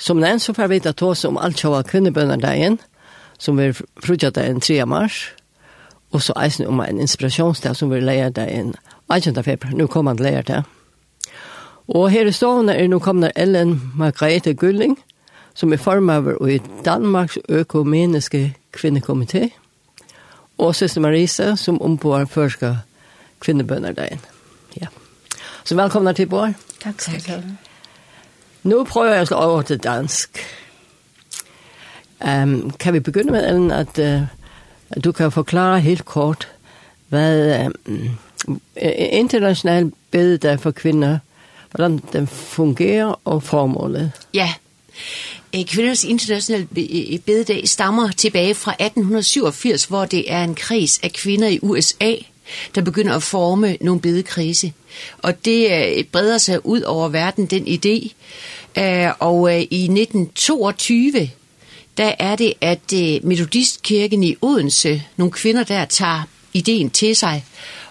Som nevnt så får vi ta oss om alt sjåa kvinnebønnerdagen, som er den 3. mars, og så eisen om en inspirasjonsdag som vi leier deg inn. Agenda februar, nå kommer han leier det. Og her i stående er nå kommer Ellen Margrethe Gulling, som er formøver i Danmarks økumeniske kvinnekomité, og søster Marisa, som ombår første kvinnebønnerdagen. Ja. Så velkomna til Bård. Takk skal du ha. Nu prøver jeg å slå over til dansk. Um, kan vi begynne med, Ellen, at uh, du kan forklare helt kort, hvad um, international bededag for kvinder, hvordan den fungerer og formålet? Ja, Kvinders internationale bededag stammer tilbage fra 1887, hvor det er en kreds af kvinder i USA, der begynder at forme nogle bedekrise. Og det øh, breder sig ud over verden, den idé. Øh, og øh, i 1922, der er det, at øh, Metodistkirken i Odense, nogle kvinder der, tager ideen til sig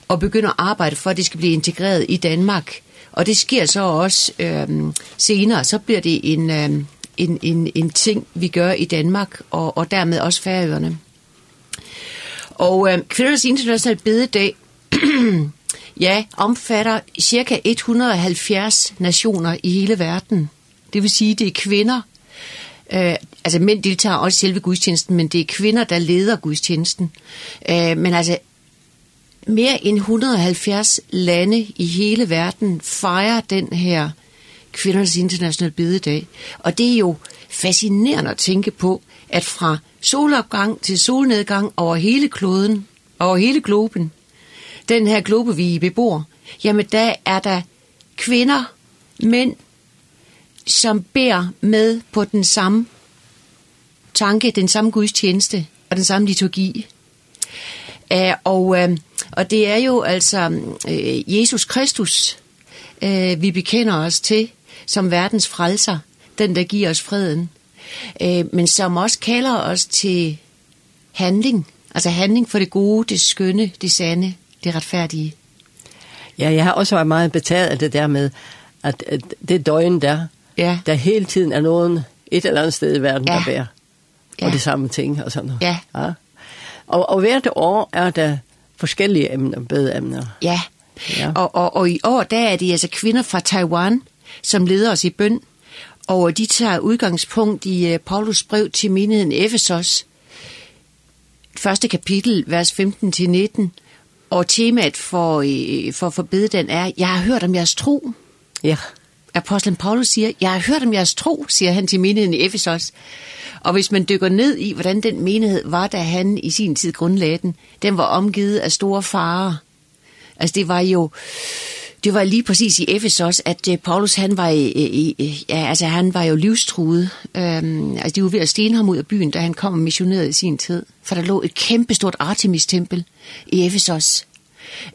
og begynder at arbejde for, at det skal blive integreret i Danmark. Og det sker så også øh, senere, så bliver det en, øh, en, en, en ting, vi gør i Danmark, og, og dermed også færøerne. Og øh, kvindernes internationale bededag, ja, omfatter cirka 170 nationer i hele verden. Det vil sige, det er kvinder. Øh, altså mænd deltager også i selve gudstjenesten, men det er kvinder, der leder gudstjenesten. Øh, men altså mere end 170 lande i hele verden fejrer den her kvindernes internationale bededag. Og det er jo fascinerende at tænke på, at fra solopgang til solnedgang over hele kloden, over hele globen, den her globe, vi bebor, jamen der er der kvinder, mænd, som ber med på den samme tanke, den samme gudstjeneste og den samme liturgi. Uh, og, uh, og det er jo altså uh, Jesus Kristus, uh, vi bekender os til som verdens frelser, den der giver os freden øh, men som også kalder os til handling. Altså handling for det gode, det skønne, det sande, det retfærdige. Ja, jeg har også været meget betaget af det der med, at det døgn der, ja. der hele tiden er nogen et eller andet sted i verden, ja. der bærer. Ja. Og det samme ting og sådan noget. Ja. ja. Og, og hvert år er der forskellige emner, bedeemner. Ja, ja. Og, og, og i år der er det altså kvinder fra Taiwan, som leder os i bøn og de tager udgangspunkt i Paulus brev til menigheden Efesos, første kapitel, vers 15-19, og temaet for, for forbedden er, jeg har hørt om jeres tro. Ja. Apostlen Paulus siger, jeg har hørt om jeres tro, siger han til menigheden i Efesos. Og hvis man dykker ned i, hvordan den menighed var, da han i sin tid grundlagde den, den var omgivet af store farer. Altså det var jo Det var lige præcis i Efesos, at uh, Paulus han var, i, i, ja, altså, han var jo livstruet. Um, altså, de var ved at stene ham ud af byen, da han kom og missionerede i sin tid. For der lå et kæmpestort Artemis-tempel i Efesos.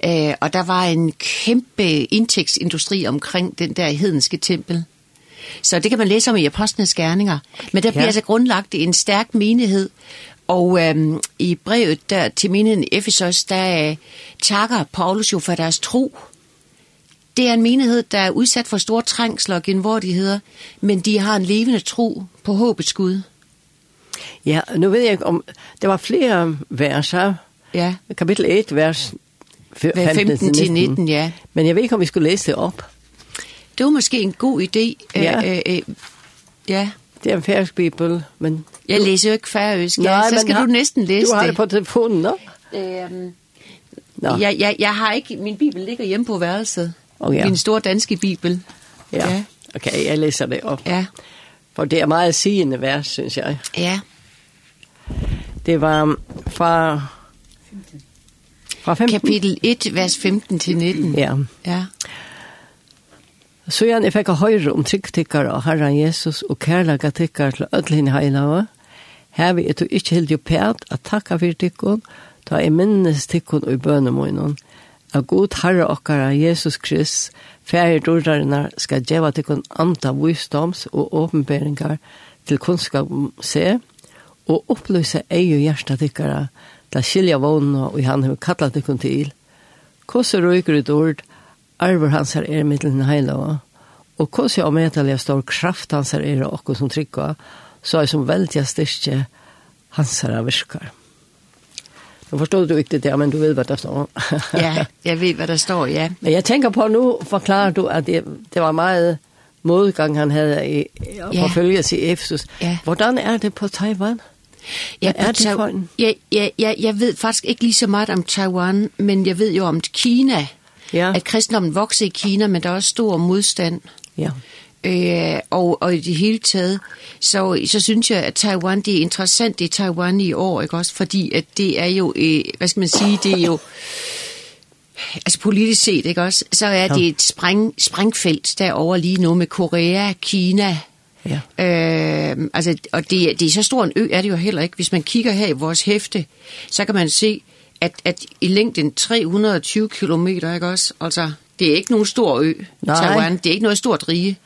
Øh, og der var en kæmpe indtægtsindustri omkring den der hedenske tempel. Så det kan man læse om i Apostlenes Gerninger. Men der ja. bliver altså grundlagt en stærk menighed, Og øhm, i brevet der til minen Efesos, der øh, takker Paulus jo for deres tro, Det er en menighed, der er udsat for store trængsler og genvordigheder, men de har en levende tro på håbets Gud. Ja, nu ved jeg ikke om... Der var flere verser. Ja. Kapitel 1, vers 15-19, ja. Men jeg ved ikke, om vi skulle læse det op. Det var måske en god idé. Ja. Øh, øh, ja. Det er en færøsk bibel, men... Jeg læser jo ikke færøsk, ja. Nej, så skal har, du næsten læse det. Du har det, det på telefonen, nå? Øhm, nå. Jeg, jeg, jeg har ikke... Min bibel ligger hjemme på værelset. Oh, ja. Den store danske bibel. Ja. ja. Okay, jeg læser det op. Ja. For det er meget sigende vers, synes jeg. Ja. Det var fra... Fra 15. Kapitel 1, vers 15 til 19. Ja. Ja. Så jeg fikk jeg høyre om tryggtikkere og Herren Jesus og kærlige tikkere til ødelen heilave. Her vil jeg ikke helt jo pæt at takka for tikkene, da jeg minnes tikkene og bønemoinen. Ja at god herre okkara Jesus Krist, færre dårdarene, skal djeva til kun anta visdoms og åpenberingar til kunnskap om se, og oppløse ei og hjertet tikkara til skilja vågna og han har kallat tikkun til. Kåse røyker ut ord, arver hans her er mittelen heilava, og kåse og medelig stor kraft hans her er og som trykka, så er som veldig styrke hans her virkar. Nu förstod du inte det, men du vet vad det står. ja, jag vet vad det står, ja. Men jag tänker på nu, förklarar du att det, det var meget modgang han havde i forfølgelse i Efesus. Ja. Hvordan er det på Taiwan? Ja, Hvad er det for en? Ja, ja, ja, jeg ved faktisk ikke lige så meget om Taiwan, men jeg ved jo om Kina. Ja. At kristendommen vokser i Kina, men der er også stor modstand. Ja. Øh, og, og i det hele taget, så, så synes jeg, at Taiwan, det er interessant, det Taiwan i år, ikke også? Fordi at det er jo, øh, hvad skal man sige, det er jo, altså politisk set, ikke også? Så er det et spræng, sprængfelt derovre lige nu med Korea, Kina, Ja. Øh, altså, og det, det er så stor en ø, er det jo heller ikke. Hvis man kigger her i vores hæfte, så kan man se, at, at i længden 320 kilometer, ikke også? Altså, det er ikke nogen stor ø, Nej. Taiwan. Det er ikke noget stort rige.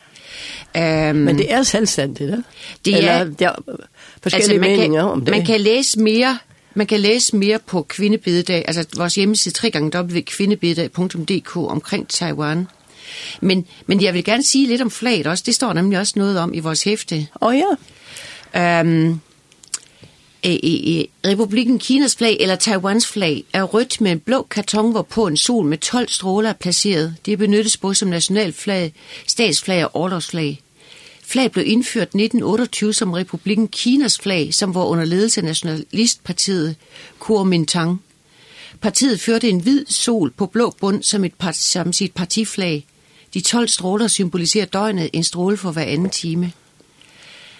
Um, Men det er selvstændigt, det? Det er, Eller, det er forskellige altså, meninger kan, om det. Man kan læse mere man kan læse mere på kvindebidedag, altså vores hjemmeside www.kvindebidedag.dk omkring Taiwan. Men, men jeg vil gerne sige lidt om flaget også. Det står nemlig også noget om i vores hæfte. Åh oh, ja. Øhm, øh, Republiken Kinas flag eller Taiwans flag er rødt med en blå karton, hvorpå en sol med 12 stråler er placeret. Det benyttes både som nationalflag, statsflag og orlovsflag. Flag blev indført 1928 som Republiken Kinas flag, som var under ledelse af nationalistpartiet Kuomintang. Partiet førte en hvid sol på blå bund som, et, som sit partiflag. De 12 stråler symboliserer døgnet en stråle for hver anden time.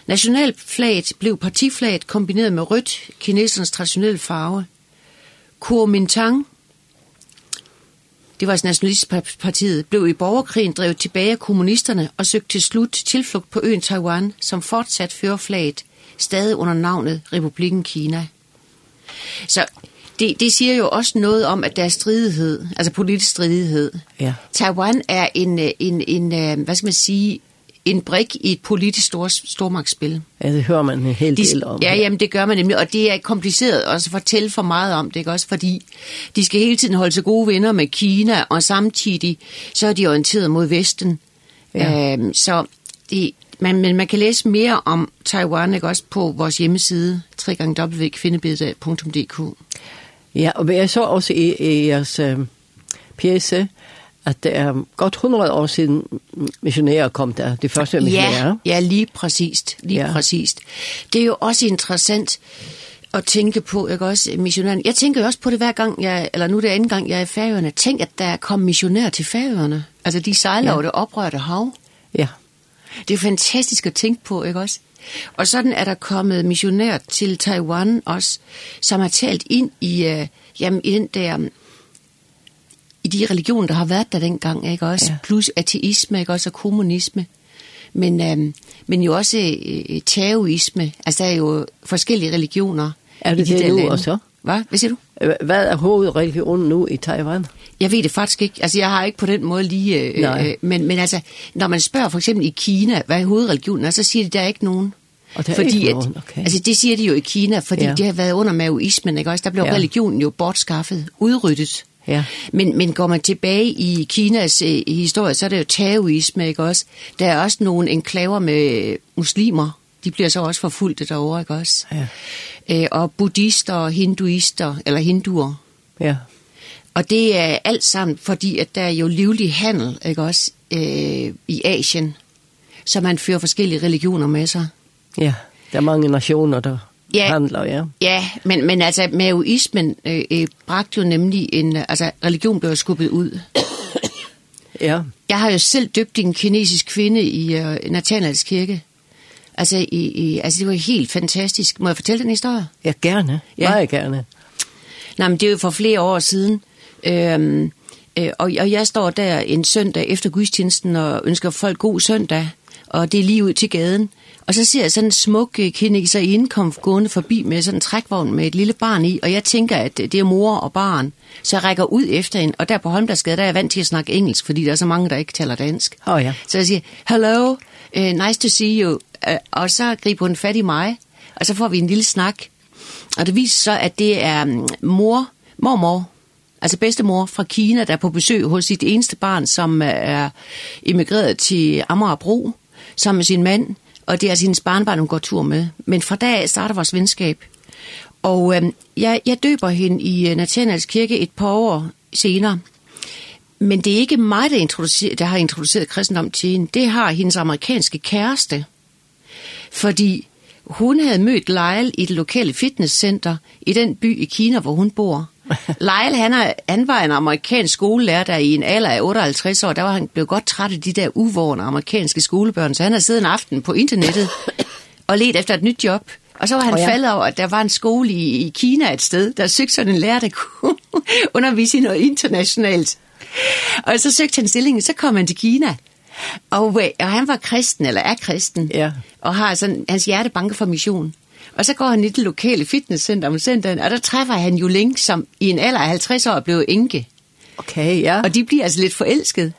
Nationalflaget blev partiflaget kombineret med rødt, kinesernes traditionelle farve. Kuomintang, det var nationalistpartiet, blev i borgerkrigen drevet tilbage af kommunisterne og søgte til slut tilflugt på øen Taiwan, som fortsat fører flaget, stadig under navnet Republikken Kina. Så det, det siger jo også noget om, at der er stridighed, altså politisk stridighed. Ja. Taiwan er en, en, en, hvad skal man sige, en brik i et politisk stor, stormagtsspil. Ja, det hører man en hel de, del om. Ja, jamen det gør man nemlig, og det er kompliceret også at fortælle for meget om det, ikke også? Fordi de skal hele tiden holde sig gode venner med Kina, og samtidig så er de orienteret mod Vesten. Ja. Øhm, så de, man, men man kan læse mere om Taiwan, ikke også, på vores hjemmeside, www.kvindebededag.dk. Ja, og jeg så også i, i jeres øh, pjæse, at det er godt 100 år siden missionærer kom der, de første missionærer. Ja, ja lige præcist, lige ja. præcist. Det er jo også interessant at tænke på, ikke også, missionæren. Jeg tænker jo også på det hver gang, jeg, eller nu det er anden gang, jeg er i Færøerne. Tænk, at der er kommet missionærer til Færøerne. Altså, de sejler ja. over det oprørte hav. Ja. Det er fantastisk at tænke på, ikke også? Og sådan er der kommet missionærer til Taiwan også, som har talt ind i, øh, jamen, i den der i de religioner, der har været der dengang, ikke også? Ja. Plus ateisme, ikke også? Og kommunisme. Men, øhm, men jo også øh, taoisme. Altså, der er jo forskellige religioner. Er det i de det der nu lande. også? Hvad? Hvad siger du? Hvad er hovedreligionen nu i Taiwan? Jeg ved det faktisk ikke. Altså, jeg har ikke på den måde lige... Øh, Nej. øh, men, men altså, når man spørger for eksempel i Kina, hvad er hovedreligionen er, så siger de, der er ikke nogen. Og der er fordi ikke nogen, okay. At, altså, det siger de jo i Kina, fordi ja. det har været under maoismen, ikke også? Der blev ja. religionen jo bortskaffet, udryddet. Ja. Men, men går man tilbage i Kinas øh, historie, så er det jo taoisme, ikke også? Der er også nogle enklaver med muslimer. De bliver så også forfulgte derovre, ikke også? Ja. Øh, og buddhister og hinduister, eller hinduer. Ja. Og det er alt sammen, fordi at der er jo livlig handel, ikke også, øh, i Asien. Så man fører forskellige religioner med sig. Ja, der er mange nationer, der ja, handler, ja. Ja, men, men altså, maoismen øh, øh, bragte jo nemlig en... Altså, religion blev skubbet ud. ja. Jeg har jo selv døbt en kinesisk kvinde i øh, Nathanaels kirke. Altså, i, i, altså, det var helt fantastisk. Må jeg fortælle den historie? Ja, gerne. Ja. Meget gerne. Nej, men det er jo for flere år siden. Øhm, øh, og, og jeg står der en søndag efter gudstjenesten og ønsker folk god søndag. Og det er lige ud til gaden. Og så ser jeg sådan en smuk kineser i indkomst gående forbi med sådan en trækvogn med et lille barn i, og jeg tænker, at det er mor og barn. Så jeg rækker ud efter hende, og der på Holmdagsgade, der er jeg vant til at snakke engelsk, fordi der er så mange, der ikke taler dansk. Oh, ja. Så jeg siger, hello, uh, nice to see you. Uh, og så griber hun fat i mig, og så får vi en lille snak. Og det viser så, at det er um, mor, mormor, altså bedstemor fra Kina, der er på besøg hos sit eneste barn, som er emigreret til Amagerbro, sammen med sin mand, og det er altså hendes barnbarn, hun går tur med. Men fra dag af starter vores venskab. Og øh, jeg, jeg døber hende i Nathaniels kirke et par år senere. Men det er ikke mig, der, der har introduceret kristendom til hende. Det har hendes amerikanske kæreste. Fordi hun havde mødt Lyle i det lokale fitnesscenter i den by i Kina, hvor hun bor. Lyle, han, er, han var en amerikansk skolelærer, der i en alder af 58 år, der var han blevet godt træt af de der uvågne amerikanske skolebørn, så han har siddet en aften på internettet og let efter et nyt job. Og så var han oh, ja. faldet over, at der var en skole i, i Kina et sted, der søgte sådan en lærer, der kunne undervise i noget internationalt. Og så søgte han stillingen, så kom han til Kina. Og, og han var kristen, eller er kristen, ja. og har sådan, hans hjerte banker for mission. Og så går han i det lokale fitnesscenter om søndagen, og der træffer han jo Link, som i en alder af 50 år er blevet enke. Okay, ja. Og de bliver altså lidt forelsket.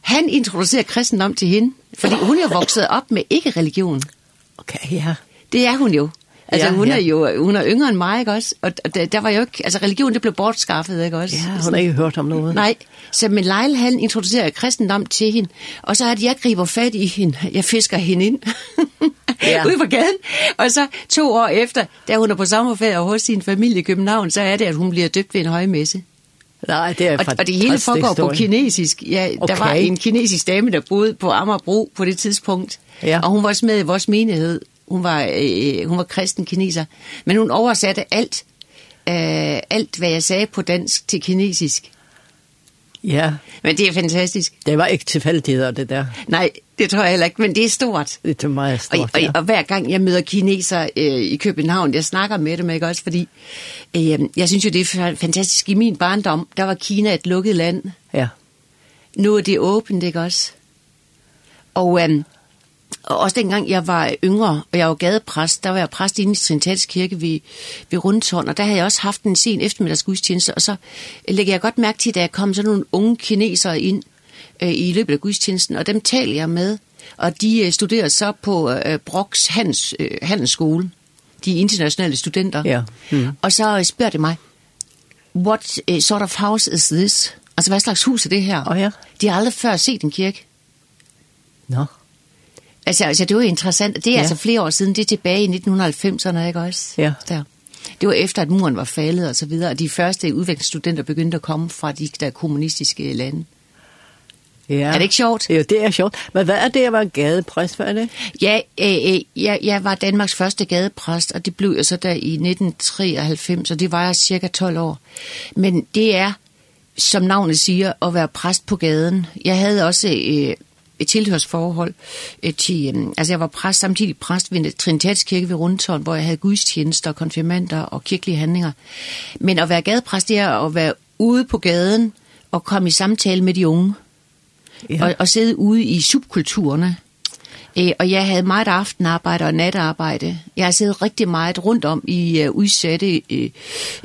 Han introducerer kristendom til hende, fordi hun er vokset op med ikke-religion. Okay, ja. Det er hun jo. Altså ja, hun ja. er jo hun er yngre end mig, ikke også? Og der, der var jo ikke altså religion det blev bortskaffet, ikke også? Ja, hun har ikke hørt om noget. Nej, så men Leil han introducerer kristendom til hende. Og så er det jeg griber fat i hende. Jeg fisker hende ind. ja. Ude på gaden. Og så to år efter, da hun er på sommerferie hos sin familie i København, så er det at hun bliver døbt ved en højmesse. Nej, det er og, og det hele foregår historie. på kinesisk. Ja, okay. der var en kinesisk dame der boede på Amagerbro på det tidspunkt. Ja. Og hun var også med i vores menighed Hun var, øh, hun var kristen kineser, men hun oversatte alt, øh, alt hvad jeg sagde på dansk til kinesisk. Ja. Men det er fantastisk. Det var ikke tilfældigheder, det der. Nej, det tror jeg heller ikke, men det er stort. Det er meget stort, og, og, ja. og hver gang jeg møder kineser øh, i København, jeg snakker med dem, ikke også? Fordi øh, jeg synes jo, det er fantastisk. I min barndom, der var Kina et lukket land. Ja. Nu er det åbent, ikke også? Og øh, Og også dengang jeg var yngre, og jeg var gadepræst, der var jeg præst inde i Trinitats Kirke ved, ved Rundtårn, og der havde jeg også haft en sen eftermiddagsgudstjeneste, og så lægger jeg godt mærke til, da jeg kom sådan nogle unge kinesere ind øh, i løbet af gudstjenesten, og dem taler jeg med, og de øh, studerer så på øh, Brox Hans, øh, Handelsskole, de internationale studenter, ja. mm. og så spørger de mig, what uh, sort of house is this? Altså, hvad slags hus er det her? Oh, ja. De har aldrig før set en kirke. Nå. No. Altså, altså det var interessant. Det er ja. altså flere år siden, det er tilbage i 1990'erne, ikke også? Ja. Der. Det var efter, at muren var faldet og så videre, og de første udviklingsstudenter begyndte at komme fra de der kommunistiske lande. Ja. Er det ikke sjovt? Jo, det er sjovt. Men hvad er det, at var gadepræst? Hvad er det? Ja, øh, jeg, jeg var Danmarks første gadepræst, og det blev jeg så der i 1993, og det var jeg cirka 12 år. Men det er, som navnet siger, at være præst på gaden. Jeg havde også... Øh, et tilhørsforhold øh, til, øh, altså jeg var præst, samtidig præst ved Trinitetskirke ved Rundtårn, hvor jeg havde gudstjenester, konfirmander og kirkelige handlinger. Men at være gadepræst, det er at være ude på gaden og komme i samtale med de unge. Ja. Og, og sidde ude i subkulturerne Øh, og jeg havde meget aftenarbejde og natarbejde. Jeg har siddet rigtig meget rundt om i øh, udsatte øh,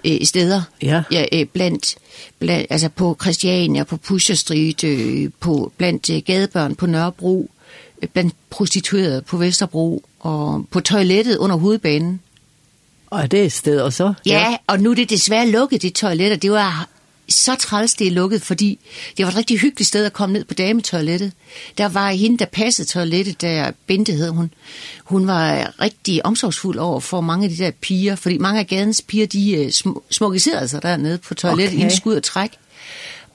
øh, steder. Ja. ja øh, blandt, blandt, altså på Christiania, på Pusher Street, øh, på, blandt øh, gadebørn på Nørrebro, øh, blandt prostituerede på Vesterbro og på toilettet under hovedbanen. Og det et sted også? Ja, ja, og nu er det desværre lukket, de toiletter. Det var så træls, det er lukket, fordi det var et rigtig hyggeligt sted at komme ned på dametoilettet. Der var hende, der passede toilettet, der Bente hed hun. Hun var rigtig omsorgsfuld over for mange af de der piger, fordi mange af gadens piger, de sm smukkiserede sig dernede på toilettet, okay. inden skud og træk.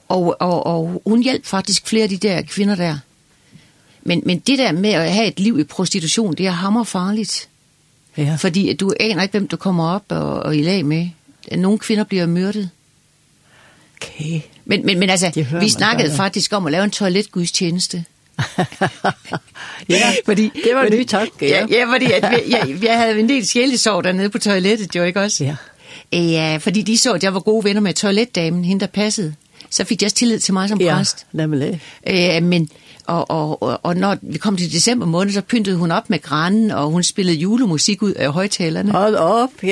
Og, og, og hun hjalp faktisk flere af de der kvinder der. Men, men det der med at have et liv i prostitution, det er hammerfarligt. Ja. Fordi du aner ikke, hvem du kommer op og, og i lag med. Nogle kvinder bliver myrdet. Okay. Men, men, men altså, vi snakkede mig, faktisk om at lave en toiletgudstjeneste. ja, fordi, det var en ny tanke, ja. Ja, ja fordi at vi, ja, jeg havde en del sjældesår dernede på toilettet, jo ikke også? Ja. Ja, fordi de så, at jeg var gode venner med toiletdamen, hende der passede. Så fik jeg også tillid til mig som præst. Ja, nemlig. Øh, men og, og, og, og når vi kom til december måned, så pyntede hun op med granen, og hun spillede julemusik ud af højtalerne. Hold op, ja.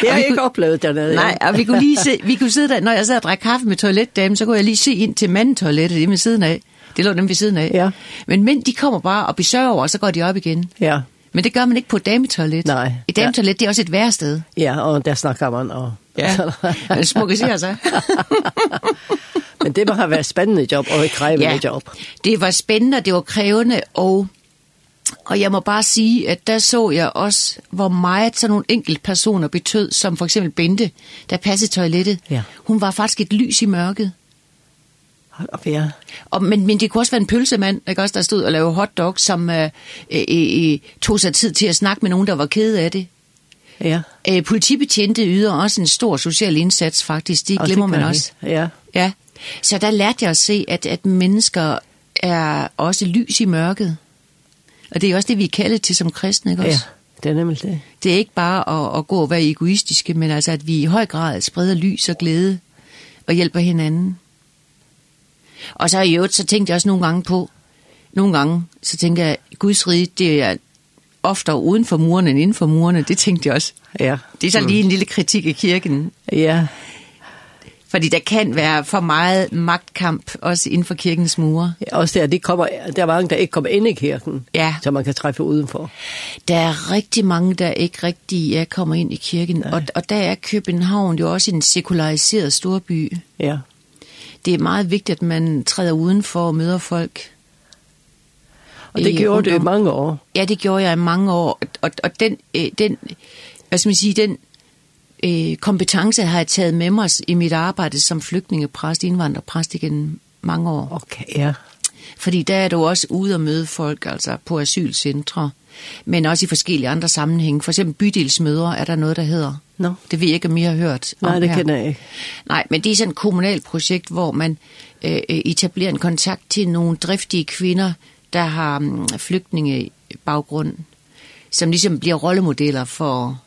Det har jeg ikke kunne, oplevet dernede. Nej, og vi kunne lige se, vi kunne sidde der, når jeg sad og drak kaffe med toiletdamen, så kunne jeg lige se ind til mandetoilettet, det med siden af. Det lå dem ved siden af. Ja. Men mænd, de kommer bare og besøger over, og så går de op igen. Ja. Men det gør man ikke på dametoilet. Nej. Et dametoilet, ja. det er også et værsted. Ja, og der snakker man. Og... Ja, man smukker sig. Men det må have været spændende job, og et krævende ja. job. det var spændende, det var krævende, og... Og jeg må bare sige, at der så jeg også, hvor meget sådan nogle enkelte personer betød, som for eksempel Bente, der passede toilettet. Ja. Hun var faktisk et lys i mørket affære. Og, men, men det kunne også være en pølsemand, ikke også, der stod og lavede hotdog, som øh, øh, øh, tog sig tid til at snakke med nogen, der var kede af det. Ja. Øh, politibetjente yder også en stor social indsats, faktisk. De og glemmer man også. Det. Ja. ja. Så der lærte jeg at se, at, at mennesker er også lys i mørket. Og det er også det, vi er kaldet til som kristne, ikke også? Ja. Det er nemlig det. Det er ikke bare at, at gå og være egoistiske, men altså at vi i høj grad spreder lys og glæde og hjælper hinanden. Og så i øvrigt, så tænkte jeg også nogle gange på, nogle gange, så tænker jeg, Guds rige, det er oftere uden for murene end inden for murene, det tænkte jeg også. Ja. Det er så lige en lille kritik i kirken. Ja. Fordi der kan være for meget magtkamp også inden for kirkens mure. Ja, også der, det kommer, der er mange, der ikke kommer ind i kirken, ja. så man kan træffe udenfor. Der er rigtig mange, der ikke rigtig er kommer ind i kirken, Nej. og, og der er København jo også en sekulariseret storby. Ja det er meget vigtigt, at man træder udenfor og møder folk. Og det gjorde du i mange år? Ja, det gjorde jeg i mange år. Og, og den, øh, den, hvad skal man sige, den øh, kompetence har jeg taget med mig i mit arbejde som flygtningepræst, indvandrerpræst igen mange år. Okay, ja. Fordi der er du også ude og møde folk, altså på asylcentre, men også i forskellige andre sammenhænge. For eksempel bydelsmøder er der noget, der hedder. Nå, Det vil jeg ikke mere hørt om Nej, det her. kender jeg ikke. Nej, men det er sådan et kommunalt projekt, hvor man øh, etablerer en kontakt til nogle driftige kvinder, der har flygtninge flygtningebaggrund, som ligesom bliver rollemodeller for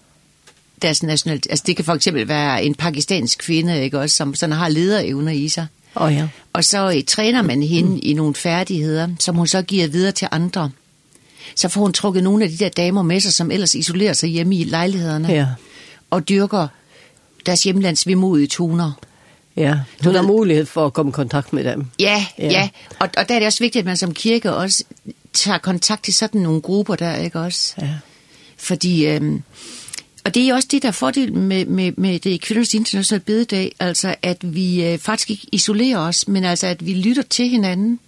deres nationalt... Altså det kan for eksempel være en pakistansk kvinde, ikke også, som sådan har lederevner i sig. Oh, ja. Og så øh, træner man hende mm. i nogle færdigheder, som hun så giver videre til andre. Så får hun trukket nogle af de der damer med sig, som ellers isolerer sig hjemme i lejlighederne. Ja og dyrker deres hjemlands vemodige toner. Ja, du har mulighed for at komme i kontakt med dem. Ja, ja. ja. Og, og der er det også vigtigt, at man som kirke også tager kontakt til sådan nogle grupper der, ikke også? Ja. Fordi, øhm, og det er også det, der er fordel med, med, med det kvindernes internationale bededag, altså at vi øh, faktisk ikke isolerer os, men altså at vi lytter til hinanden.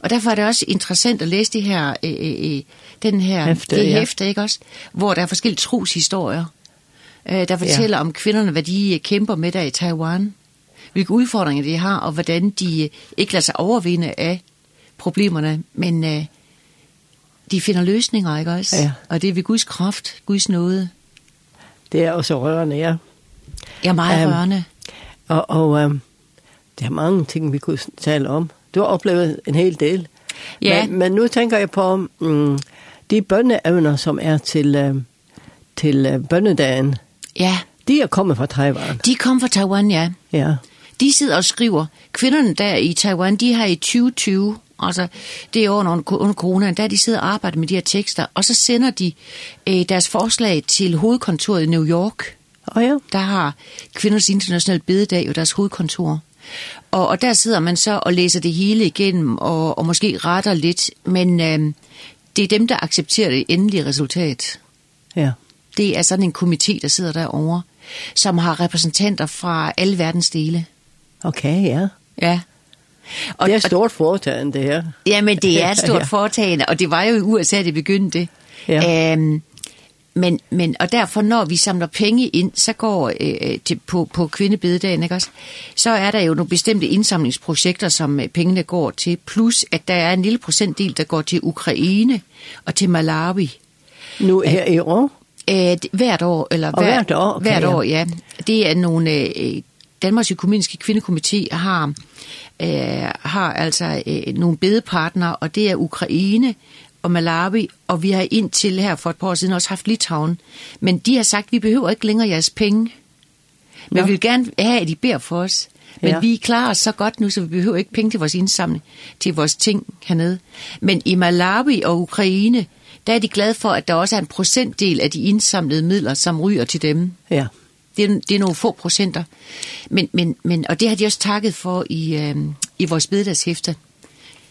Og derfor er det også interessant at læse det her, øh, øh, den her hæfte, det hæfte, ikke også? Hvor der er forskellige troshistorier øh, der fortæller ja. om kvinderne, hvad de kæmper med der i Taiwan, hvilke udfordringer de har, og hvordan de ikke lader sig overvinde af problemerne, men øh, de finder løsninger, ikke også? Ja. Og det er ved Guds kraft, Guds nåde. Det er også rørende, ja. Ja, meget um, rørende. Og, og um, der er mange ting, vi kunne tale om. Du har oplevet en hel del. Ja. Men, men nu tænker jeg på um, de bønneevner, som er til, um, til uh, bønnedagen. Ja. De er kommet fra Taiwan. De kom fra Taiwan, ja. Ja. De sidder og skriver, kvinderne der i Taiwan, de har i 2020, altså det er under, under corona, der de sidder og arbejder med de her tekster, og så sender de øh, deres forslag til hovedkontoret i New York. Oh ja. Der har kvinders internationale bededag jo deres hovedkontor. Og, og der sidder man så og læser det hele igennem, og, og måske retter lidt, men øh, det er dem, der accepterer det endelige resultat. Ja det er sådan en komité, der sidder derovre, som har repræsentanter fra alle verdens dele. Okay, ja. Ja. Og, det er stort foretagende, det her. Ja, men det er et stort ja. foretagende, og det var jo i USA, det begyndte. Ja. Øhm, men, men, og derfor, når vi samler penge ind, så går øh, til, på, på kvindebededagen, ikke også? Så er der jo nogle bestemte indsamlingsprojekter, som pengene går til, plus at der er en lille procentdel, der går til Ukraine og til Malawi. Nu her i år? Eh, hvert år, eller hver, hvert år, okay, hvert år ja. Det er nogle, eh, Danmarks Økumeniske Kvindekomité har, eh, har altså eh, nogle bedepartnere, og det er Ukraine og Malawi, og vi har indtil her for et par år siden også haft Litauen. Men de har sagt, vi behøver ikke længere jeres penge. Men ja. vi vil gerne have, at I beder for os. Men ja. vi klarer os så godt nu, så vi behøver ikke penge til vores indsamling, til vores ting hernede. Men i Malawi og Ukraine, der er de glade for, at der også er en procentdel af de indsamlede midler, som ryger til dem. Ja. Det er, det er nogle få procenter. Men, men, men, og det har de også takket for i, øh, i vores bededagshæfte.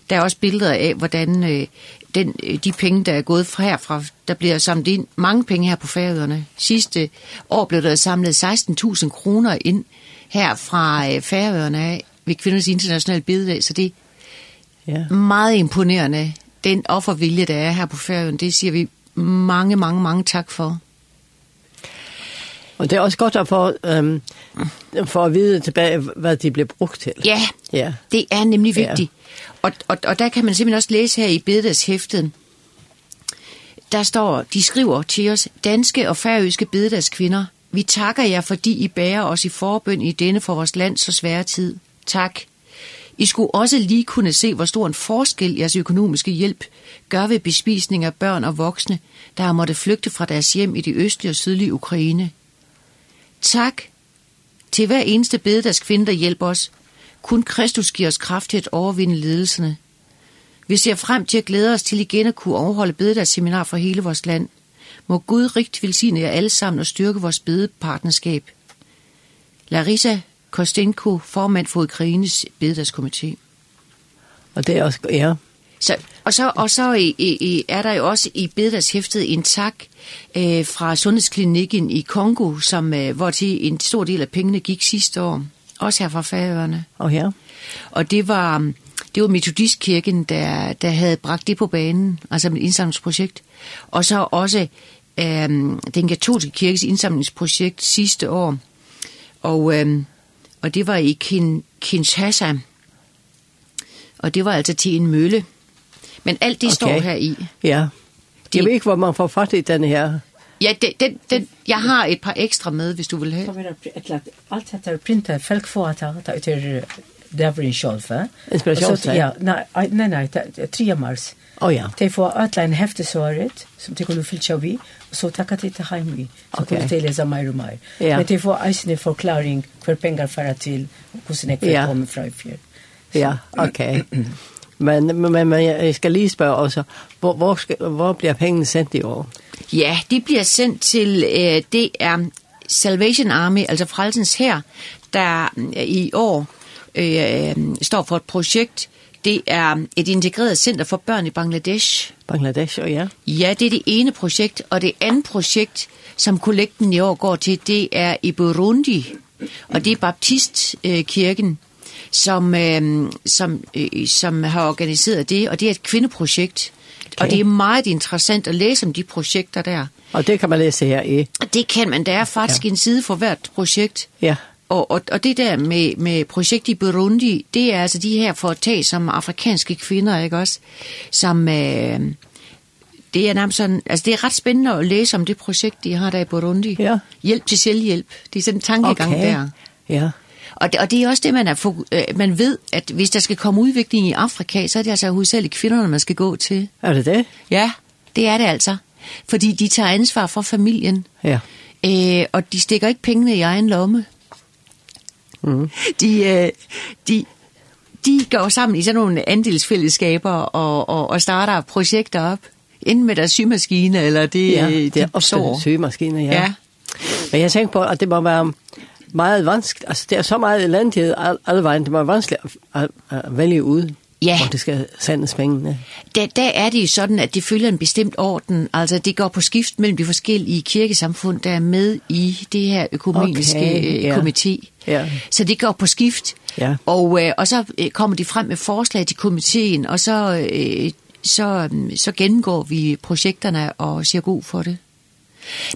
Der er også billeder af, hvordan øh, den, øh, de penge, der er gået fra herfra, der bliver samlet ind mange penge her på færøerne. Sidste år blev der samlet 16.000 kroner ind her fra øh, færøerne af ved Kvindernes Internationale Bededag, så det er ja. meget imponerende den offervilje, der er her på færøen, det siger vi mange, mange, mange tak for. Og det er også godt at få, øhm, for at vide tilbage, hvad de blev brugt til. Ja, ja. det er nemlig vigtigt. Ja. Og, og, og der kan man simpelthen også læse her i bededagshæftet, der står, de skriver til os, danske og færøske bededagskvinder, vi takker jer, fordi I bærer os i forbøn i denne for vores land så svære tid. Tak. I skulle også lige kunne se, hvor stor en forskel jeres økonomiske hjælp gør ved bespisning af børn og voksne, der har måttet flygte fra deres hjem i det østlige og sydlige Ukraine. Tak til hver eneste bededags kvinde, der hjælper os. Kun Kristus giver os kraft til at overvinde ledelserne. Vi ser frem til at glæde os til igen at kunne overholde bededags seminar for hele vores land. Må Gud rigt velsigne jer alle sammen og styrke vores bedepartnerskab. Larissa Kostenko, formand for Ukraines bededagskomité. Og det er også, ja. Så, og så, og så i, i, i, er der jo også i bededagshæftet en tak øh, fra Sundhedsklinikken i Kongo, som, øh, hvor til en stor del af pengene gik sidste år. Også her fra Færøerne. Og her. Og det var, det var Metodistkirken, der, der havde bragt det på banen, altså et indsamlingsprojekt. Og så også øh, den katolske kirkes indsamlingsprojekt sidste år. Og... Øh, og det var i Kin Kinshasa. Og det var altså til en mølle. Men alt det okay. står her i. Ja. Det, jeg ved ikke, hvor man får fat i den her. Ja, den, den, den, jeg har et par ekstra med, hvis du vil have. Så vil jeg alt dette er printet, folk får at der er der var en sjolve. Ja, nei, nei, nei, 3 mars. Å oh, ja. De får alle en heftesåret, som de kunne fylt seg vi, så takka till till hem vi så okay. kommer till läsa mer och mer. Ja. Men det får en förklaring för pengar för till hur sin ekvip ja. kommer från för. Ja, okej. Okay. men, men, men, men jeg skal lige spørge også, hvor, hvor, skal, hvor bliver pengene sendt i år? Ja, de bliver sendt til, øh, det er Salvation Army, altså Frelsens her, der i år øh, står for et projekt, det er et integreret center for børn i Bangladesh. Bangladesh, og ja. Ja, det er det ene projekt, og det andet projekt, som kollekten i år går til, det er i Burundi, og det er Baptistkirken, som, øh, som, øh, som har organiseret det, og det er et kvindeprojekt, Okay. Og det er meget interessant at læse om de projekter der. Og det kan man læse her i? Det kan man. Der er faktisk ja. en side for hvert projekt. Ja. Og, og, og det der med, med projekt i Burundi, det er altså de her for at tage som afrikanske kvinder, ikke også? Som, øh, det er nærmest sådan, altså det er ret spændende at læse om det projekt, de har der i Burundi. Ja. Hjælp til selvhjælp. Det er sådan en tankegang okay. der. Ja. Og det, og det er også det, man, er, man ved, at hvis der skal komme udvikling i Afrika, så er det altså hovedsageligt kvinderne, man skal gå til. Er det det? Ja, det er det altså. Fordi de tager ansvar for familien. Ja. Øh, og de stikker ikke pengene i egen lomme. Mm. De, øh, de, de går sammen i sådan nogle andelsfællesskaber og, og, og starter projekter op. Inden med deres symaskine, eller det, ja, det er de ofte består. symaskiner, ja. ja. Men jeg tænker på, at det må være meget vanskeligt. Altså, det er så meget elendighed alle vejen. Det må være vanskeligt at, at, at vælge ud. Ja. Hvor det skal sendes pengene. Der, der er det jo sådan, at det følger en bestemt orden. Altså, det går på skift mellem de forskellige kirkesamfund, der er med i det her økumeniske okay, ja. komité. Ja. Så det går på skift. Ja. Og, øh, og så kommer de frem med forslag til komiteen, og så, øh, så, så gennemgår vi projekterne og siger god for det.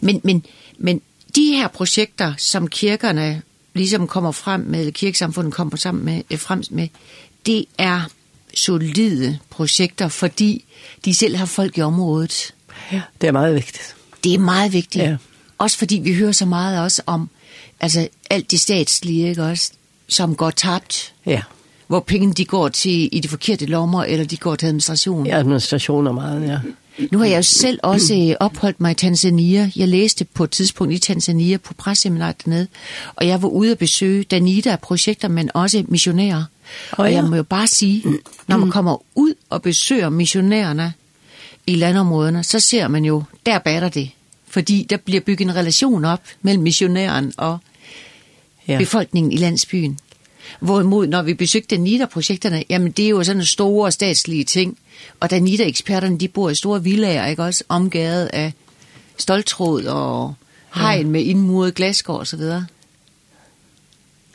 Men, men, men de her projekter, som kirkerne ligesom kommer frem med, eller kirkesamfundet kommer sammen med, frem med, det er solide projekter, fordi de selv har folk i området. Ja, det er meget vigtigt. Det er meget vigtigt. Ja. Også fordi vi hører så meget også om altså alt det statslige, ikke også, som går tabt. Ja. Hvor pengene de går til i de forkerte lommer, eller de går til administration. Ja, administration er meget, ja. Nu har jeg jo selv også opholdt mig i Tanzania. Jeg læste på et tidspunkt i Tanzania på presseminaret dernede, og jeg var ude at besøge Danida-projekter, men også missionærer. Og jeg må jo bare sige, når man kommer ud og besøger missionærerne i landområderne, så ser man jo, der batter det. Fordi der bliver bygget en relation op mellem missionæren og ja. befolkningen i landsbyen. Hvorimod, når vi besøgte NIDA-projekterne, jamen det er jo sådan store statslige ting. Og da NIDA-eksperterne, de bor i store villager, ikke også? Omgavet af stoltråd og hegn med indmuret glasgård og så videre.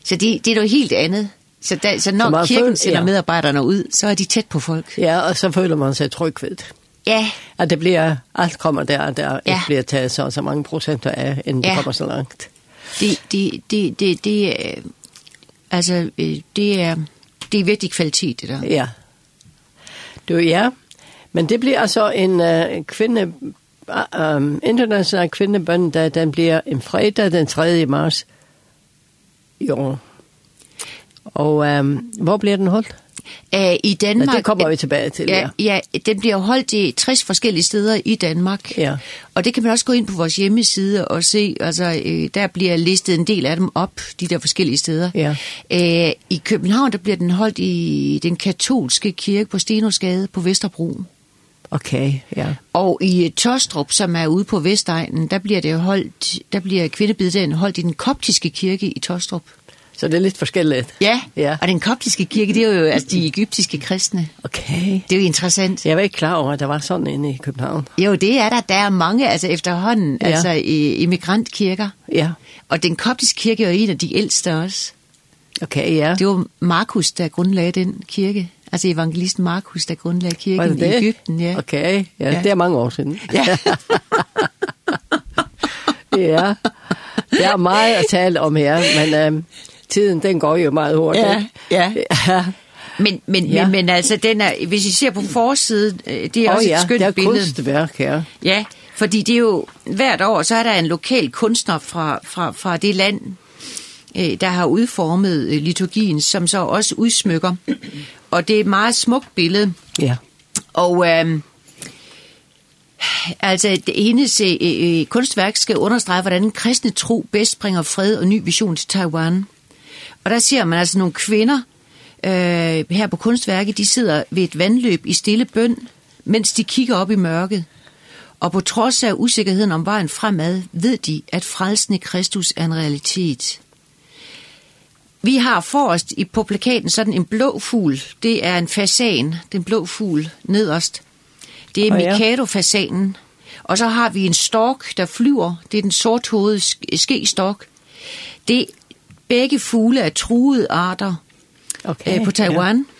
Så det, det er noget helt andet. Så, da, så når så kirken føler, sender ja. medarbejderne ud, så er de tæt på folk. Ja, og så føler man sig tryg ved det. Ja. At det bliver, alt kommer der, og der ja. ikke bliver taget så, så mange procenter af, inden ja. det kommer så langt. Det, det, det, det, det, Altså, det er, det er virkelig kvalitet, det der. Ja. Du, ja. Men det bliver altså en uh, kvinde, um, international kvindebøndag, den bliver en fredag den 3. mars i år. Og um, hvor bliver den holdt? Æh, I Danmark. Det kommer vi tilbage til, ja. Ja, ja den bliver holdt i 60 forskellige steder i Danmark. Ja. Og det kan man også gå ind på vores hjemmeside og se, altså øh, der bliver listet en del af dem op, de der forskellige steder. Ja. Æh, I København, der bliver den holdt i den katolske kirke på Stenosgade på Vesterbro. Okay, ja. Og i Tostrup, som er ude på Vestegnen, der bliver det holdt, der bliver kvindebiddelen holdt i den koptiske kirke i Tostrup. Så det er litt forskelligt. Ja, ja. og den koptiske kirke, det er jo altså de egyptiske kristne. Okay. Det er jo interessant. Jeg var ikke klar over, at der var sådan inde i København. Jo, det er der. Der er mange altså efterhånden, ja. altså i immigrantkirker. Ja. Og den koptiske kirke er jo en af de ældste også. Okay, ja. Det var Markus, der grundlagde den kirke. Altså evangelisten Markus, der grundlagde kirken det det? i Egypten, ja. Okay, ja, ja, det er mange år siden. Ja. ja. Det er meget at tale om her, men øhm, tiden den går jo meget hurtigt. Ja, ja. ja. Men, men, ja. men, men altså, den er, hvis I ser på forsiden, det er oh, også ja, et skønt billede. Ja, det er kunstværk, ja. Ja, fordi det er jo, hvert år, så er der en lokal kunstner fra, fra, fra det land, der har udformet liturgien, som så også udsmykker. Og det er et meget smukt billede. Ja. Og ehm altså, hendes øh, kunstværk skal understrege, hvordan den kristne tro bedst bringer fred og ny vision til Taiwan. Og der ser man altså nogle kvinder øh, her på kunstværket, de sidder ved et vandløb i stille bøn, mens de kigger op i mørket. Og på trods af usikkerheden om vejen fremad, ved de, at frelsen i Kristus er en realitet. Vi har forrest i på plakaten sådan en blå fugl. Det er en fasan, den blå fugl nederst. Det er Mikado-fasanen. Og så har vi en stork, der flyver. Det er den sorthovede skestork. Det begge fugle er truede arter okay, øh, på Taiwan. Ja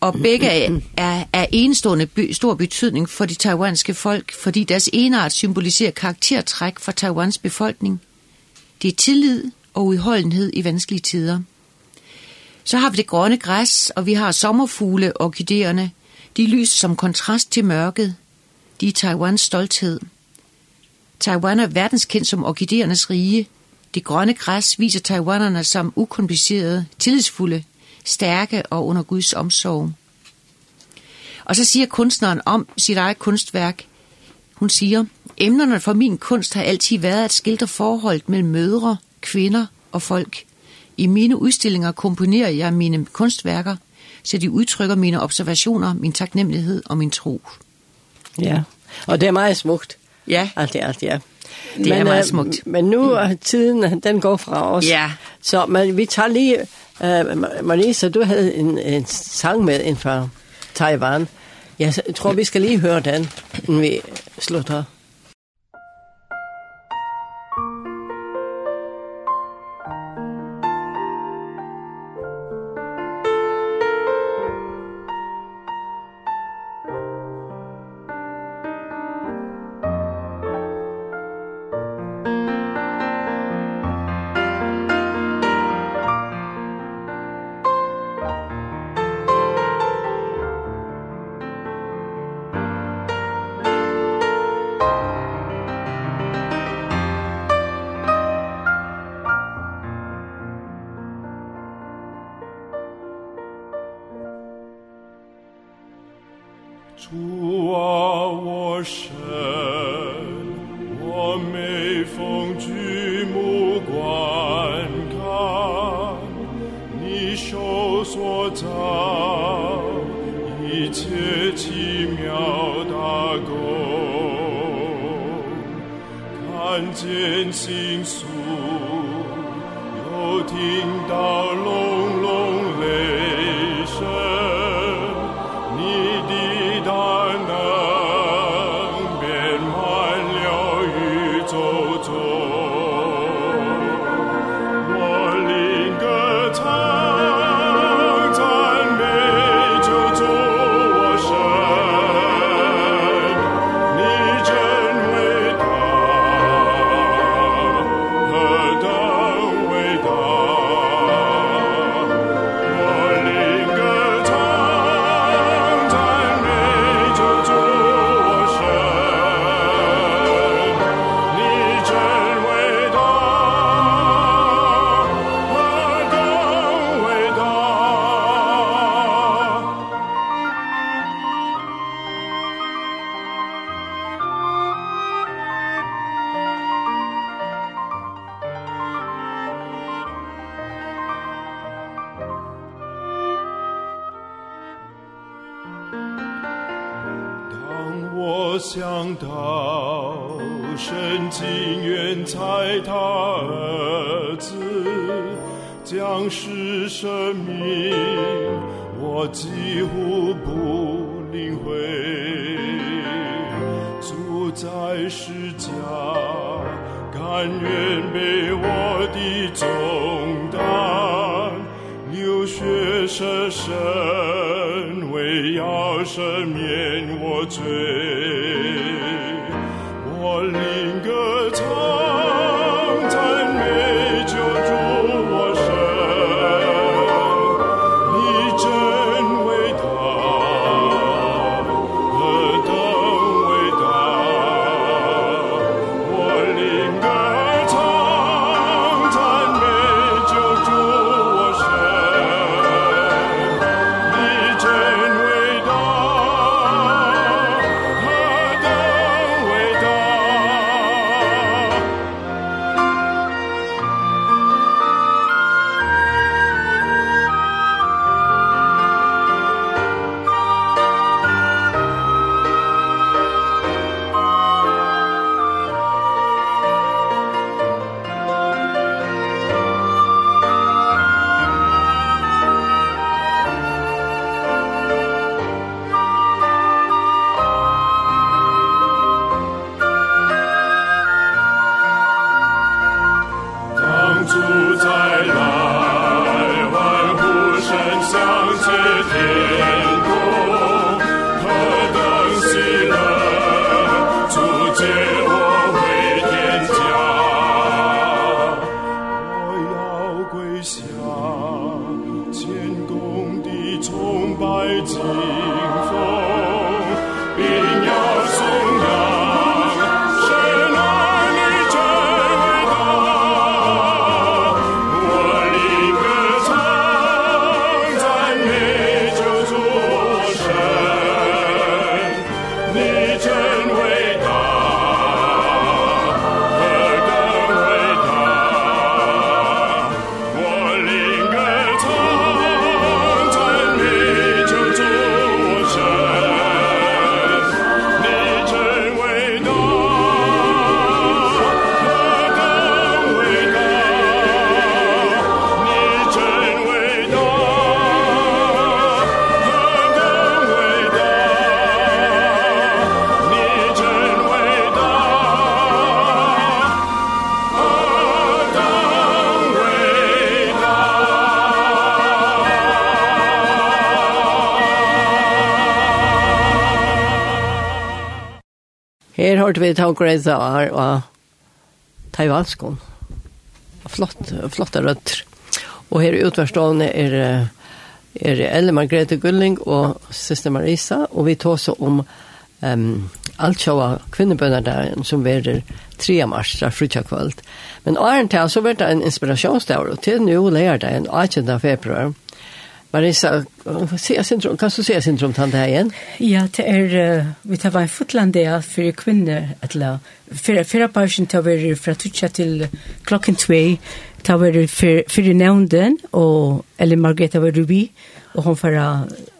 og begge er, er enestående by, stor betydning for de taiwanske folk, fordi deres enart symboliserer karaktertræk for Taiwans befolkning. Det er tillid og udholdenhed i vanskelige tider. Så har vi det grønne græs, og vi har sommerfugle og orkidererne. De lyser lys som kontrast til mørket. De er Taiwans stolthed. Taiwan er verdenskendt som orkiderernes rige. Det grønne græs viser taiwanerne som ukomplicerede, tillidsfulde, stærke og under Guds omsorg. Og så siger kunstneren om sit eget kunstværk. Hun siger, emnerne for min kunst har altid været at skildre forholdet mellem mødre, kvinder og folk. I mine udstillinger komponerer jeg mine kunstværker, så de udtrykker mine observationer, min taknemmelighed og min tro. Ja, og det er meget smukt. Ja. Alt i alt ja. Det men, er meget smukt. Men nu er tiden, den går fra os. Ja. Så men, vi tager lige... Uh, Marisa, så du havde en, en sang med ind fra Taiwan. Jeg tror, vi skal lige høre den, inden vi slutter. hørte vi tog greisa her, og Taiwanskon. Flott, flotte røtter. Og her i utverstående er, er Elle Margrethe Gulling og Siste Marisa, og vi tar så om um, alt sjåa kvinnebønner der, som verer 3 mars, der frutja kvöld. Men åren til så var det en inspirasjonsdag, og til nå lærer det en 18. februar, Marisa, se syndrom, kan du se syndrom tant här igjen? Ja, det er, uh, vi tar var fotlandia för kvinnor att la for, för passion tar vi fra att til klokken klockan 2 tar vi for, för nämnden och eller Margrethe var Ruby och hon för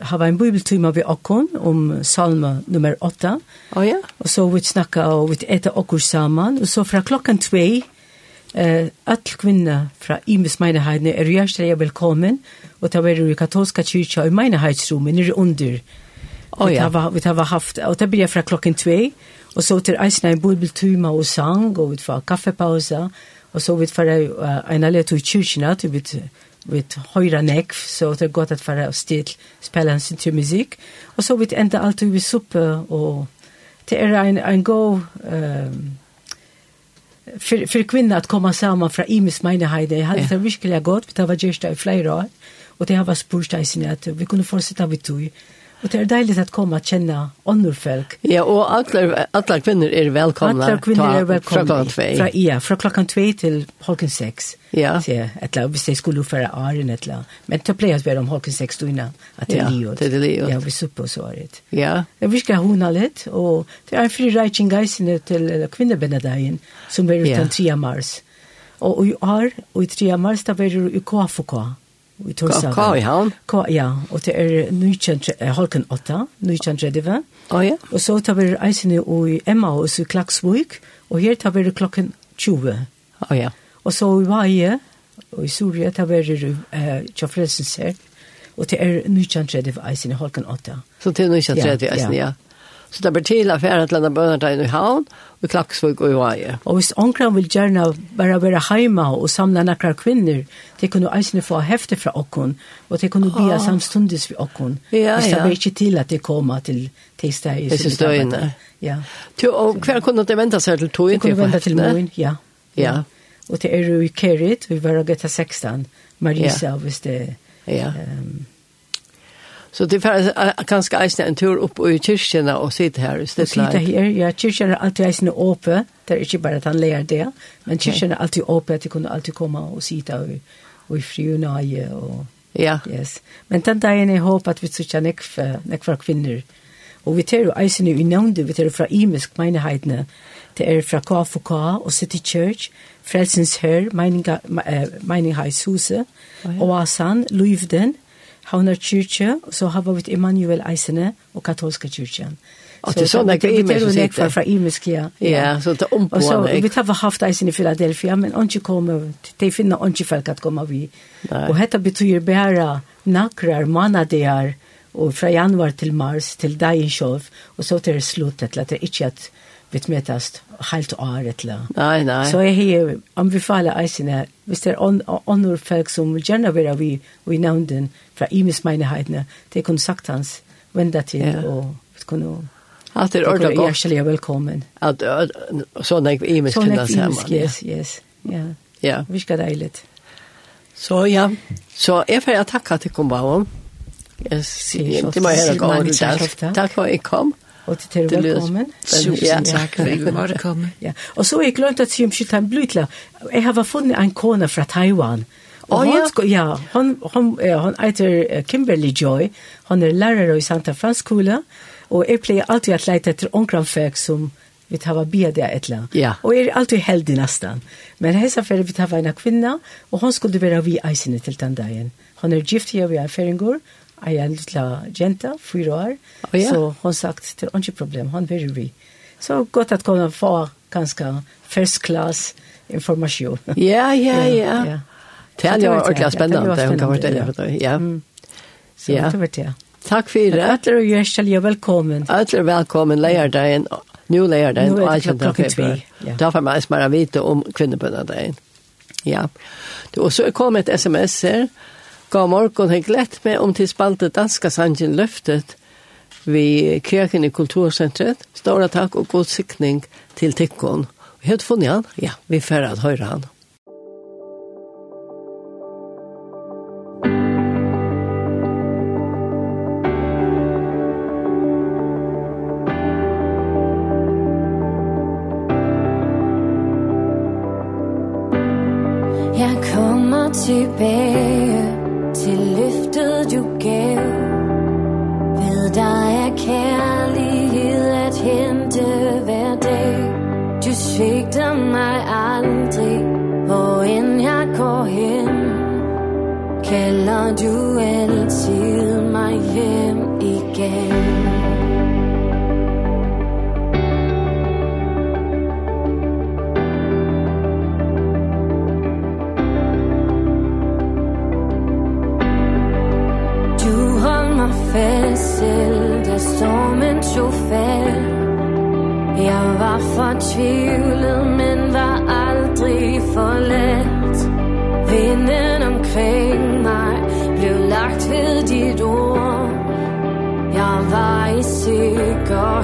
ha en bibeltime ved akon om salme nummer 8. Oh ja. Og så vi snacka og vi etter och samman og så fra klokken 2 eh all kvinna fra Imis meine heidne er jæstra velkommen og ta i katolska kyrkja i meine nere under. Og ja, var vi har haft og det blir fra klokken 2 og så til eisne en bibeltuma og sang og vi får kaffepausa og så vi får en alle i kyrkjena til vi vi høyra nekv, så det er godt at fara stil spela en sin musikk. Og så vi enda alltid vi suppe, og det er en, en god um, för för kvinnor att komma samman från Imis Meineheide. Jag hade det verkligen gott. Vi var just i flera år. Och det har varit spurst i sin att vi kunde fortsätta vid tog. Och det är deilig att komma att känna andra folk. Ja, og alla, alla kvinnor er välkomna. Alla kvinnor är välkomna. Fra klockan två. Fra, ja, från klockan två till halken sex. Ja. Så, ett lag, visst det skulle föra åren ett lag. Men det pleier att vi om halken sex då innan att det är livet. Ja, det är livet. Ja, vi supper och så är det. Ja. Jag vill ska hona lite och det en fri räkning guys til kvinnobenadagen som er är utan 3 mars. Og i år, og i 3 mars, da er det i KFK i Torshavn. Hva i havn? Ja, og det er halken 8, 1930. Å ja. Og så tar vi reisene i Emma og i Klaksvik, og her tar vi klokken 20. Å ja. Og så i Vaje, og i Surya tar vi eh, Tjafrelsens her, og det er 1930 reisene halken 8. Så det er 1930 reisene, ja. ja. Så det blir til å fære til denne bønnertegn i havn, og klaksvøk og i veie. Og hvis omkring vil gjerne bare være hjemme og samle noen kvinner, de kunne eisene få hefte fra okken, og de kunne bia samstundes ved okken. Ja, ja. Hvis det blir ikke til at de kommer til tisdag i Disse støyene. Ja. Til, og hver kunne de vente seg til tog? De kunne vente til morgen, ja. Ja. Og til er jo i Kerit, vi var og gøtta 16, Marisa, ja. hvis det... Ja. Um, Så det är ganska eisne en tur upp i kyrkjena och sitta här i stedet. Och sitta här, ja, kyrkjena är alltid eisne åpe, det är inte bara att han lär det, men kyrkjena är alltid åpe, att de kunde alltid komma och sitta och, och i friunaje och... Ja. Yes. Men den dagen jag hoppas att vi sitter nekva, nekva kvinnor. Och vi tar ju eisne i nevnde, vi tar fra imisk meineheitene, det er fra KFK og City Church, Frelsens Hør, Meiningheidshuset, Oasan, Luivden, Havnar kyrkje, og så har vi Emanuel Eisene og katolska Kyrkjen. Og det såna grejer med sig fra Imisk, Ja, så det om Og Så vi har haft det i Philadelphia, men ikke kommer de finner ikke folk at komme vi. Og dette betyr bare nakrar manadear og fra januar til mars till Dainshov og så till slutet at det ikke at vi møtes helt året la. Nei, nei. Så jeg har anbefaler Eisene, hvis det er visst folk som gärna være vi vi nevnden, fra Imis menighetene. det kunne sagt hans vende til ja. og kunne At det er ordentlig godt. Hjertelig velkommen. At, at sånn er imisk finnes hjemme. Sånn er imisk, yes, yes. Ja. ja. Vi skal deilig. Så ja, så jeg får jeg takke til Kumbavon. Jeg sier til meg her og går ut der. Takk for at jeg kom. Og til dere velkommen. Tusen takk for at jeg var kommet. Ja. Og så er jeg glemt at si om skjøttet en. Jeg har funnet en kone fra Taiwan. Ja Och hon ska, ja, hon hon eh, hon heter Kimberly Joy. Hon är lärare i Santa Franz skola och är play alltid att leta efter onkran folk som vi tar vad bia det ettla. Ja. Och är alltid held i nästan. Men hesa för vi tar en kvinna och hon skulle vara vi isen till den dagen. Hon är gift här vi är färingur. Jag är en lilla jenta, fyra år. Oh, ja. Så hon sagt, det är inte problem, hon vill vi. Så gott att kunna få ganska first class information. Ja, ja, ja. ja. Det er jo ordentlig spennende, det hun kan fortelle for deg. Ja. Så ja. det var det. Takk for det. Øtler og Gjørsel, jo velkommen. Øtler velkommen, leierdagen, nå leierdagen, og jeg kjente klokken tvi. Da får man smere vite om kvinnebønnedagen. Ja. Og så er kommet et sms her. God morgen, jeg glett meg om til spalte danska sangen løftet vi kirken i kultursentret. Stora takk og god sikning til tikkon. Helt funnet han? Ja, vi får at høyre han. var fortvivlet, men var aldrig for let Vinden omkring mig blev lagt ved dit ord. Jeg var i sikker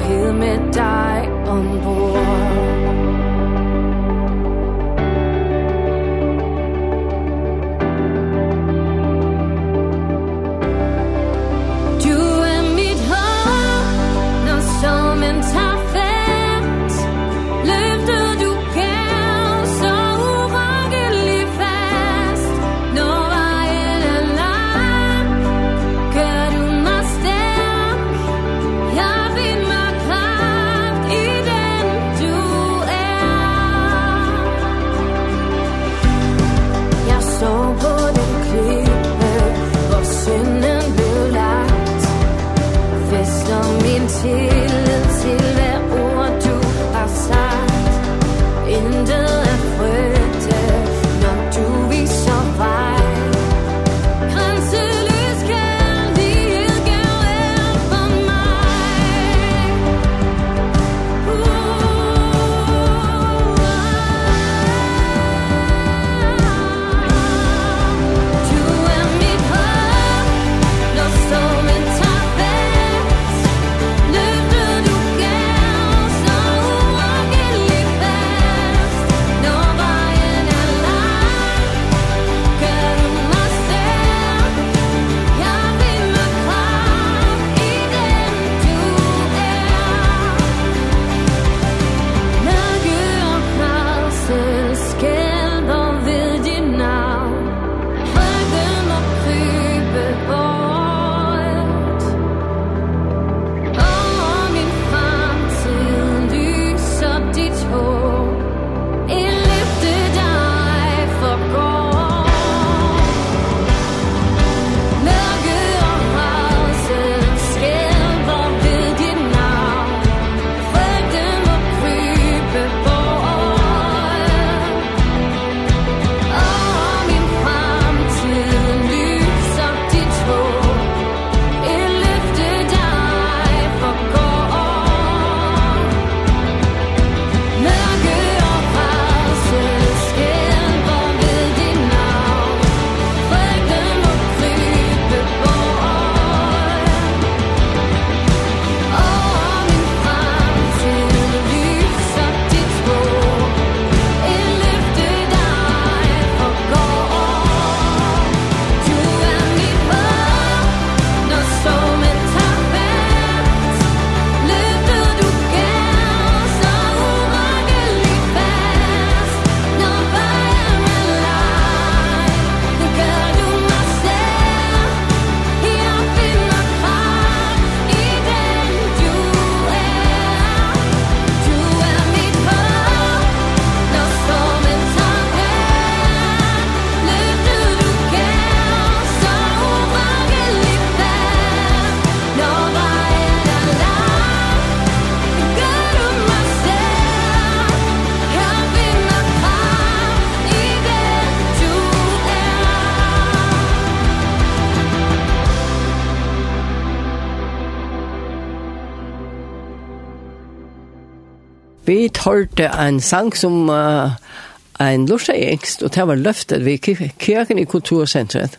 hørte en sang som uh, en lorsa og det var løftet ved kirken i kultursenteret.